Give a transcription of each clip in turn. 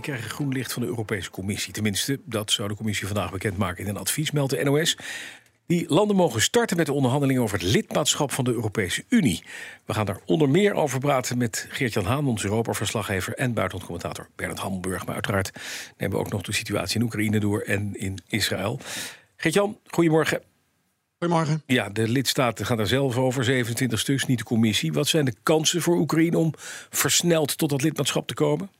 Moldavië krijgen groen licht van de Europese Commissie. Tenminste, dat zou de Commissie vandaag bekendmaken in een advies, meldt de NOS. Die landen mogen starten met de onderhandelingen over het lidmaatschap van de Europese Unie. We gaan daar onder meer over praten met Geert-Jan Haan, onze Europa-verslaggever en buitenlandcommentator Bernard Hammelburg. Maar uiteraard nemen we ook nog de situatie in Oekraïne door en in Israël. Geert-Jan, goedemorgen. Goedemorgen. Ja, de lidstaten gaan daar zelf over, 27 stuks, niet de commissie. Wat zijn de kansen voor Oekraïne om versneld tot dat lidmaatschap te komen?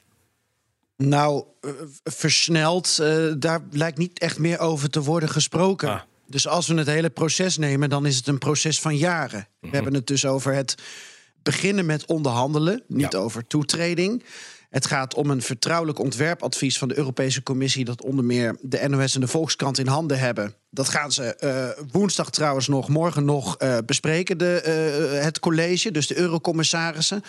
Nou, eh, versneld, eh, daar lijkt niet echt meer over te worden gesproken. Ah. Dus als we het hele proces nemen, dan is het een proces van jaren. Mhm. We hebben het dus over het beginnen met onderhandelen, niet Ja. over toetreding. Het gaat om een vertrouwelijk ontwerpadvies van de Europese Commissie, dat onder meer de NOS en de Volkskrant in handen hebben. Dat gaan ze eh, woensdag trouwens nog, morgen nog bespreken, de, het college, dus de eurocommissarissen.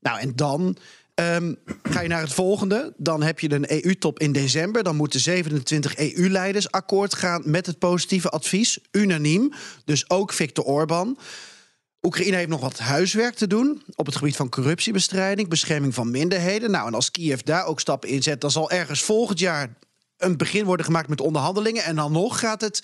Nou, en dan Ehm, ga je naar het volgende. Dan heb je een EU-top in december. Dan moeten 27 EU-leiders akkoord gaan met het positieve advies. Unaniem. Dus ook Viktor Orban. Oekraïne heeft nog wat huiswerk te doen op het gebied van corruptiebestrijding, bescherming van minderheden. Nou, en als Kiev daar ook stappen in zet, dan zal ergens volgend jaar een begin worden gemaakt met onderhandelingen. En dan nog gaat het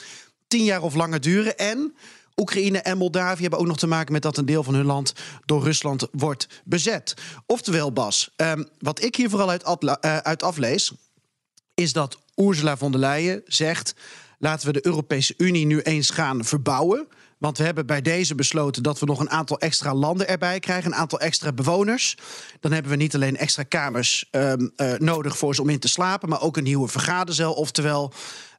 tien jaar of langer duren. En Oekraïne en Moldavië hebben ook nog te maken met dat een deel van hun land door Rusland wordt bezet. Oftewel, Bas, ehm, wat ik hier vooral uit, eh, uit aflees, is dat Ursula von der Leyen zegt: laten we de Europese Unie nu eens gaan verbouwen. Want we hebben bij deze besloten dat we nog een aantal extra landen erbij krijgen, een aantal extra bewoners. Dan hebben we niet alleen extra kamers ehm, eh, nodig voor ze om in te slapen, maar ook een nieuwe vergadercel. Oftewel,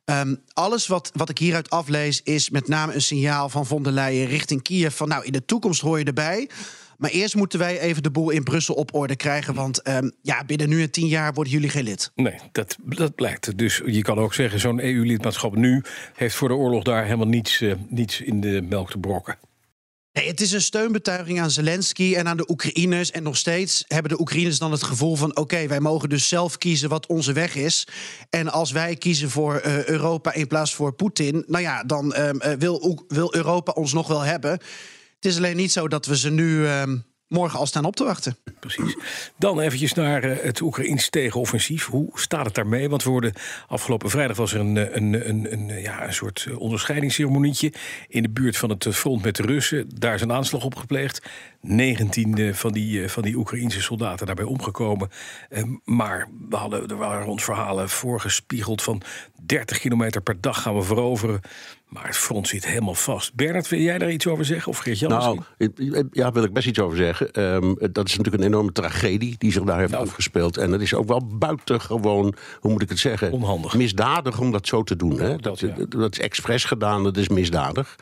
ehm, alles wat, wat ik hieruit aflees is met name een signaal van von der Leyen richting Kiev van nou in de toekomst hoor je erbij. Maar eerst moeten wij even de boel in Brussel op orde krijgen. Want ehm, ja, binnen nu en tien jaar worden jullie geen lid. Nee, dat, dat blijkt. Dus je kan ook zeggen, zo'n EU-lidmaatschap nu heeft voor de oorlog daar helemaal niets, eh, niets in de melk te brokken. Het is een steunbetuiging aan Zelensky en aan de Oekraïners. En nog steeds hebben de Oekraïners dan het gevoel van... oké, wij mogen dus zelf kiezen wat onze weg is. En als wij kiezen voor eh, Europa in plaats voor Poetin... nou ja, dan ehm, eh, wil, wil Europa ons nog wel hebben. Het is alleen niet zo dat we ze nu ehm, morgen al staan op te wachten. Precies. Dan eventjes naar eh, het Oekraïns tegenoffensief. Hoe staat het daarmee? Want we hoorden afgelopen vrijdag was er een, eh, een, een, een, eh, ja, een soort onderscheidingsceremonietje in de buurt van het front met de Russen. Daar is een aanslag op gepleegd. 19 eh, van die, van die Oekraïnse soldaten daarbij omgekomen. Eh, maar we hadden, er waren ons verhalen voorgespiegeld van 30 kilometer per dag gaan we veroveren. Maar het front zit helemaal vast. Bernard, wil jij daar iets over zeggen? Of Geert-Jan Nou, ja, wil ik best iets over zeggen. Ehm, dat is natuurlijk een enorme tragedie die zich daar heeft Nou. afgespeeld. En het is ook wel buitengewoon, hoe moet ik het zeggen? Onhandig. Misdadig om dat zo te doen. Hè? dat, Dat, ja. dat is expres gedaan, dat is misdadig.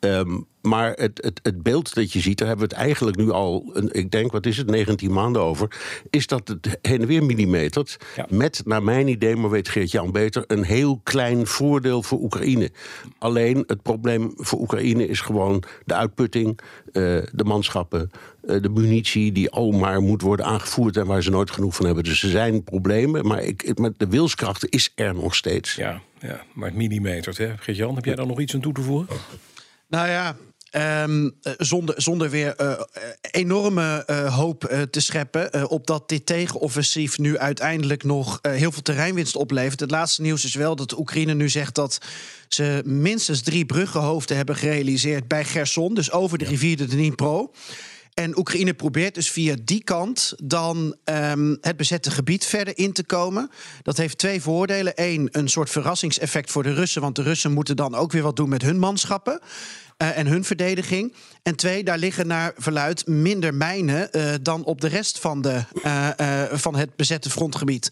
Ehm, maar het, het, het beeld dat je ziet, daar hebben we het eigenlijk nu al, een, ik denk, wat is het, 19 maanden over. Is dat het heen en weer millimetert. Ja. Met, naar mijn idee, maar weet Geert-Jan beter, een heel klein voordeel voor Oekraïne. Alleen het probleem voor Oekraïne is gewoon de uitputting, eh, de manschappen, eh, de munitie die al maar moet worden aangevoerd en waar ze nooit genoeg van hebben. Dus er zijn problemen, maar, ik, ik- maar de wilskracht is er nog steeds. Ja, ja, maar het millimetert. hè? Geert-Jan, heb jij daar nog iets aan toe te voegen? Nou ja, ehm, eh, zonder, zonder weer eh, eh, enorme hoop te scheppen op dat dit tegenoffensief nu uiteindelijk nog heel veel terreinwinst oplevert. Het laatste nieuws is wel dat Oekraïne nu zegt dat ze minstens drie bruggenhoofden hebben gerealiseerd bij Gerson, dus over de rivier de Dnipro. En Oekraïne probeert dus via die kant dan ehm, het bezette gebied verder in te komen. Dat heeft twee voordelen. Eén, een soort verrassingseffect voor de Russen. Want de Russen moeten dan ook weer wat doen met hun manschappen. eh, en hun verdediging. En twee, daar liggen naar verluid minder mijnen eh, dan op de rest van, de, eh, van het bezette frontgebied.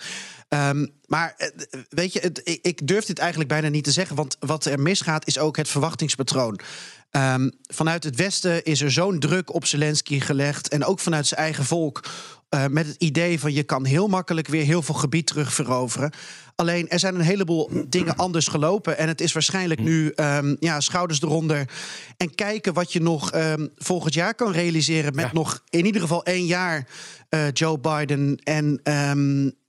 Ehm, maar eh, weet je, het, ik, durf dit eigenlijk bijna niet te zeggen. Want wat er misgaat is ook het verwachtingspatroon. Ehm, vanuit het Westen is er zo'n druk op Zelensky gelegd. En ook vanuit zijn eigen volk. eh, met het idee van je kan heel makkelijk weer heel veel gebied terugveroveren. Alleen er zijn een heleboel dingen anders gelopen. En het is waarschijnlijk nu ehm, ja, schouders eronder. En kijken wat je nog volgend jaar kan realiseren. Met Ja. nog in ieder geval één jaar eh, Joe Biden. En,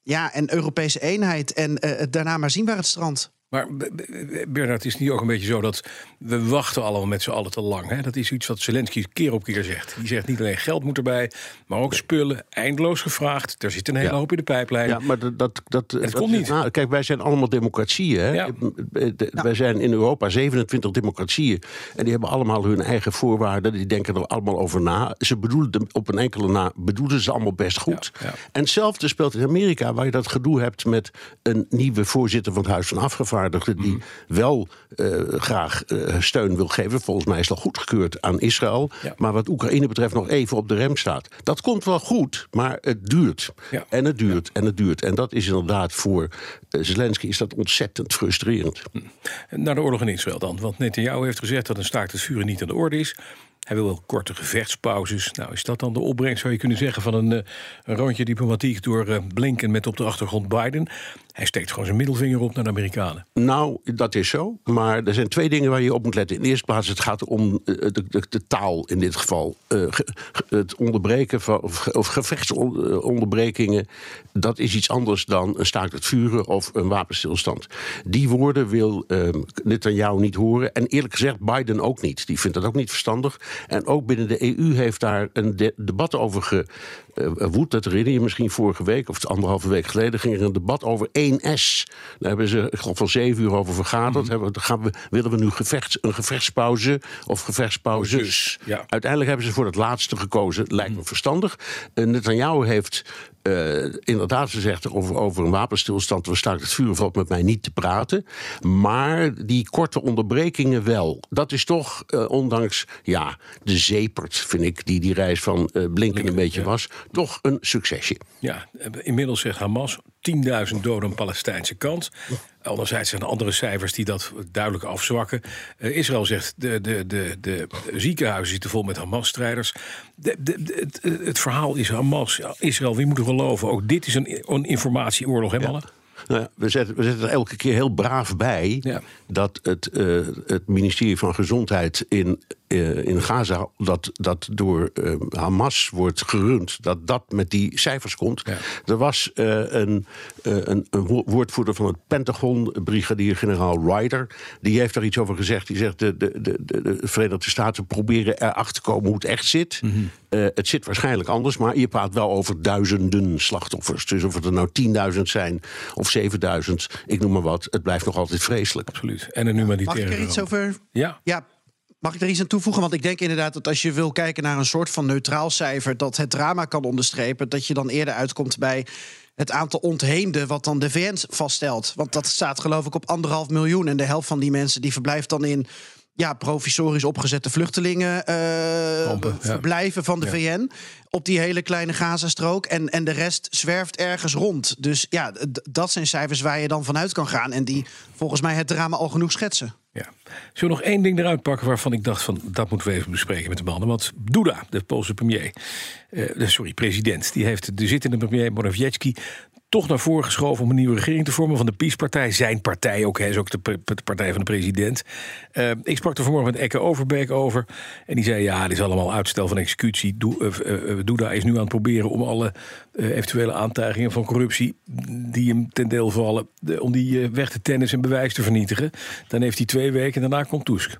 ja, en Europese eenheid. En eh, daarna maar zien waar het strandt. Maar Bernard, is het niet ook een beetje zo dat we wachten allemaal met z'n allen te lang? Hè? Dat is iets wat Zelensky keer op keer zegt. Die zegt niet alleen geld moet erbij, maar ook spullen. Eindeloos gevraagd. Er zit een hele Ja. hoop in de pijplijn. Ja, maar dat. dat, dat dat komt niet. nou, kijk, wij zijn allemaal democratieën. Hè? Ja. De- Wij zijn in Europa 27 democratieën. En die hebben allemaal hun eigen voorwaarden. Die denken er allemaal over na. Ze bedoelen op een enkele na, bedoelen ze allemaal best goed. En hetzelfde speelt in Amerika, waar je dat gedoe hebt met een nieuwe voorzitter van het Huis van Afgevaardigden. Die Mhm. wel eh, graag eh, steun wil geven. Volgens mij is dat goedgekeurd aan Israël. Ja. Maar wat Oekraïne betreft nog even op de rem staat. Dat komt wel goed, maar het duurt. Ja. En het duurt en het duurt. En dat is inderdaad voor eh, Zelensky is dat ontzettend frustrerend. Naar de oorlog in Israël dan. Want Netanyahu heeft gezegd dat een staakt het vuren niet aan de orde is. Hij wil wel korte gevechtspauzes. Nou, is dat dan de opbrengst, zou je kunnen zeggen, van een, een rondje diplomatiek door Blinken met op de achtergrond Biden? Hij steekt gewoon zijn middelvinger op naar de Amerikanen. Nou, dat is zo. Maar er zijn twee dingen waar je op moet letten. In de eerste plaats, het gaat om eh, de, de, de taal in dit geval. Eh, het onderbreken van, of, ge- of gevechtsonderbrekingen, dat is iets anders dan een staakt het vuren of een wapenstilstand. Die woorden wil eh Netanyahu niet horen. En eerlijk gezegd, Biden ook niet. Die vindt dat ook niet verstandig. En ook binnen de EU heeft daar een de- debat over gewoed. dat herinner je misschien vorige week of anderhalve week geleden ging er een debat over 1S. Daar hebben ze, ik geloof, van zeven uur over vergaderd. We- gaan we, willen we nu gevechts, een gevechtspauze of gevechtspauzes? Ja. Uiteindelijk hebben ze voor het laatste gekozen. Lijkt me verstandig. Uh, Netanyahu heeft eh, inderdaad gezegd over, over een wapenstilstand. We staken het vuur valt met mij niet te praten. Maar die korte onderbrekingen wel. Dat is toch, eh, ondanks ja, de zeepert, vind ik, die die reis van eh, Blinken een beetje ja. was, toch een succesje. Ja, inmiddels zegt Hamas 10.000 doden aan de Palestijnse kant. Anderzijds zijn er andere cijfers die dat duidelijk afzwakken. Eh, Israël zegt de, de, de, de ziekenhuizen zitten vol met Hamas-strijders. De, de, de- het, het verhaal is Hamas, Israël, wie moet er geloven? Ook dit is een, een informatieoorlog, hè mannen? Nou ja, we, zetten, we zetten er elke keer heel braaf bij Ja. Dat het, eh, het ministerie van Gezondheid in, eh, in Gaza, dat, dat door eh, Hamas wordt gerund, dat dat met die cijfers komt. Ja. Er was een, een, een wo- woordvoerder van het Pentagon, brigadier-generaal Ryder, die heeft daar iets over gezegd. Die zegt: de, de, de, de, de Verenigde Staten proberen erachter te komen hoe het echt zit. Mhm. Het zit waarschijnlijk anders, maar je praat wel over duizenden slachtoffers. Dus of het er nou 10.000 zijn of 7000, ik noem maar wat, het blijft nog altijd vreselijk. Absoluut. En een humanitaire Mag ik er iets over Ja, Ja, mag ik er iets aan toevoegen? Want ik denk inderdaad dat als je wil kijken naar een soort van neutraal cijfer dat het drama kan onderstrepen, dat je dan eerder uitkomt bij het aantal ontheemden wat dan de VN vaststelt. Want dat staat geloof ik op anderhalf miljoen. En de helft van die mensen die verblijft dan in ja, provisorisch opgezette vluchtelingen eh, Kampen, ja. verblijven van de Ja. VN op die hele kleine Gazastrook. En, en de rest zwerft ergens rond. Dus ja, dat zijn cijfers waar je dan vanuit kan gaan. En die volgens mij het drama al genoeg schetsen. Ja. Zullen nog één ding eruit pakken waarvan ik dacht van dat moeten we even bespreken met de mannen. Want Duda, de Poolse premier, eh, sorry, president, die heeft de zittende premier Morawiecki toch naar voren geschoven om een nieuwe regering te vormen van de PiS-partij. Zijn partij ook, hij is ook de, partij van de president. Eh, ik sprak er vanmorgen met Ekke Overbeek over. En die zei, ja, dit is allemaal uitstel van executie. Doe, eh, eh, Duda is nu aan het proberen om alle eventuele aantijgingen van corruptie... die hem ten deel vallen, om die weg te tennis en bewijs te vernietigen. Dan heeft hij twee weken en daarna komt Tusk.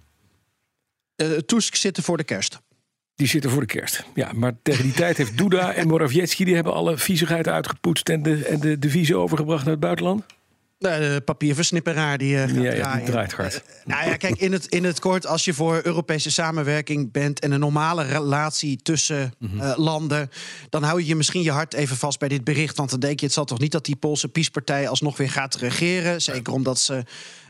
Tusk zit er voor de kerst. Die zitten voor de kerst. Ja, maar tegen die tijd heeft Duda en Morawiecki... die hebben alle viezigheid uitgepoetst en de, en de deviezen overgebracht naar het buitenland. Eh, De papierversnipperaar die eh, Ja, die draait hard. Nou ja, kijk, in het, in het kort, als je voor Europese samenwerking bent en een normale relatie tussen Mhm. eh, landen, dan hou je je misschien je hart even vast bij dit bericht. Want dan denk je, het zal toch niet dat die Poolse PiS-partij alsnog weer gaat regeren. Zeker omdat ze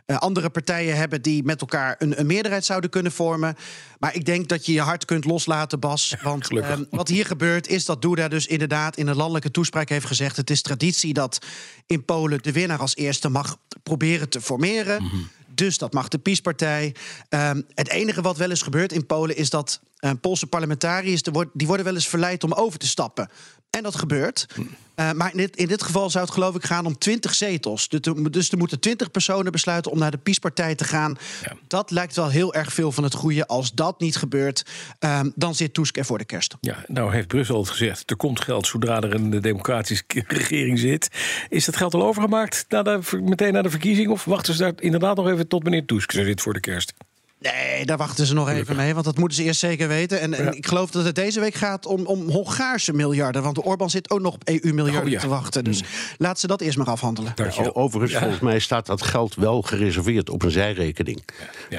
eh, andere partijen hebben die met elkaar een, een, meerderheid zouden kunnen vormen. Maar ik denk dat je je hart kunt loslaten, Bas. Want ehm, wat hier gebeurt is dat Duda dus inderdaad in een landelijke toespraak heeft gezegd: het is traditie dat in Polen de winnaar als eerste mag proberen te formeren. Mhm. Dus dat mag de PiS-partij. Ehm, het enige wat wel eens gebeurt in Polen is dat uh, Poolse parlementariërs die worden wel eens verleid om over te stappen. En dat gebeurt. Uh, maar in dit, in dit, geval zou het geloof ik gaan om 20 zetels. Dus, dus er moeten 20 personen besluiten om naar de PiS-partij te gaan. Ja. Dat lijkt wel heel erg veel van het goede. Als dat niet gebeurt, uh, dan zit Tusk er voor de kerst. Ja, nou heeft Brussel al gezegd, er komt geld zodra er een democratische regering zit. Is dat geld al overgemaakt naar de, meteen naar de verkiezing? Of wachten ze daar inderdaad nog even tot meneer Tusk er zit voor de kerst? Nee, daar wachten ze nog even mee, want dat moeten ze eerst zeker weten. En, en ik geloof dat het deze week gaat om, om Hongaarse miljarden. Want de Orban zit ook nog op EU-miljarden oh, te wachten. Dus mm. laat ze dat eerst maar afhandelen. Ja, overigens, volgens mij staat dat geld wel gereserveerd op een zijrekening.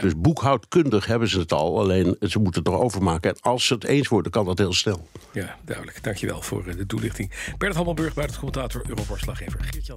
Dus boekhoudkundig hebben ze het al, alleen ze moeten het er overmaken. En als ze het eens worden, kan dat heel snel. Ja, duidelijk. Dankjewel voor eh, de toelichting. Bert Hammelburg, buitencommentator, Euroborslaggever. Geert-Jan.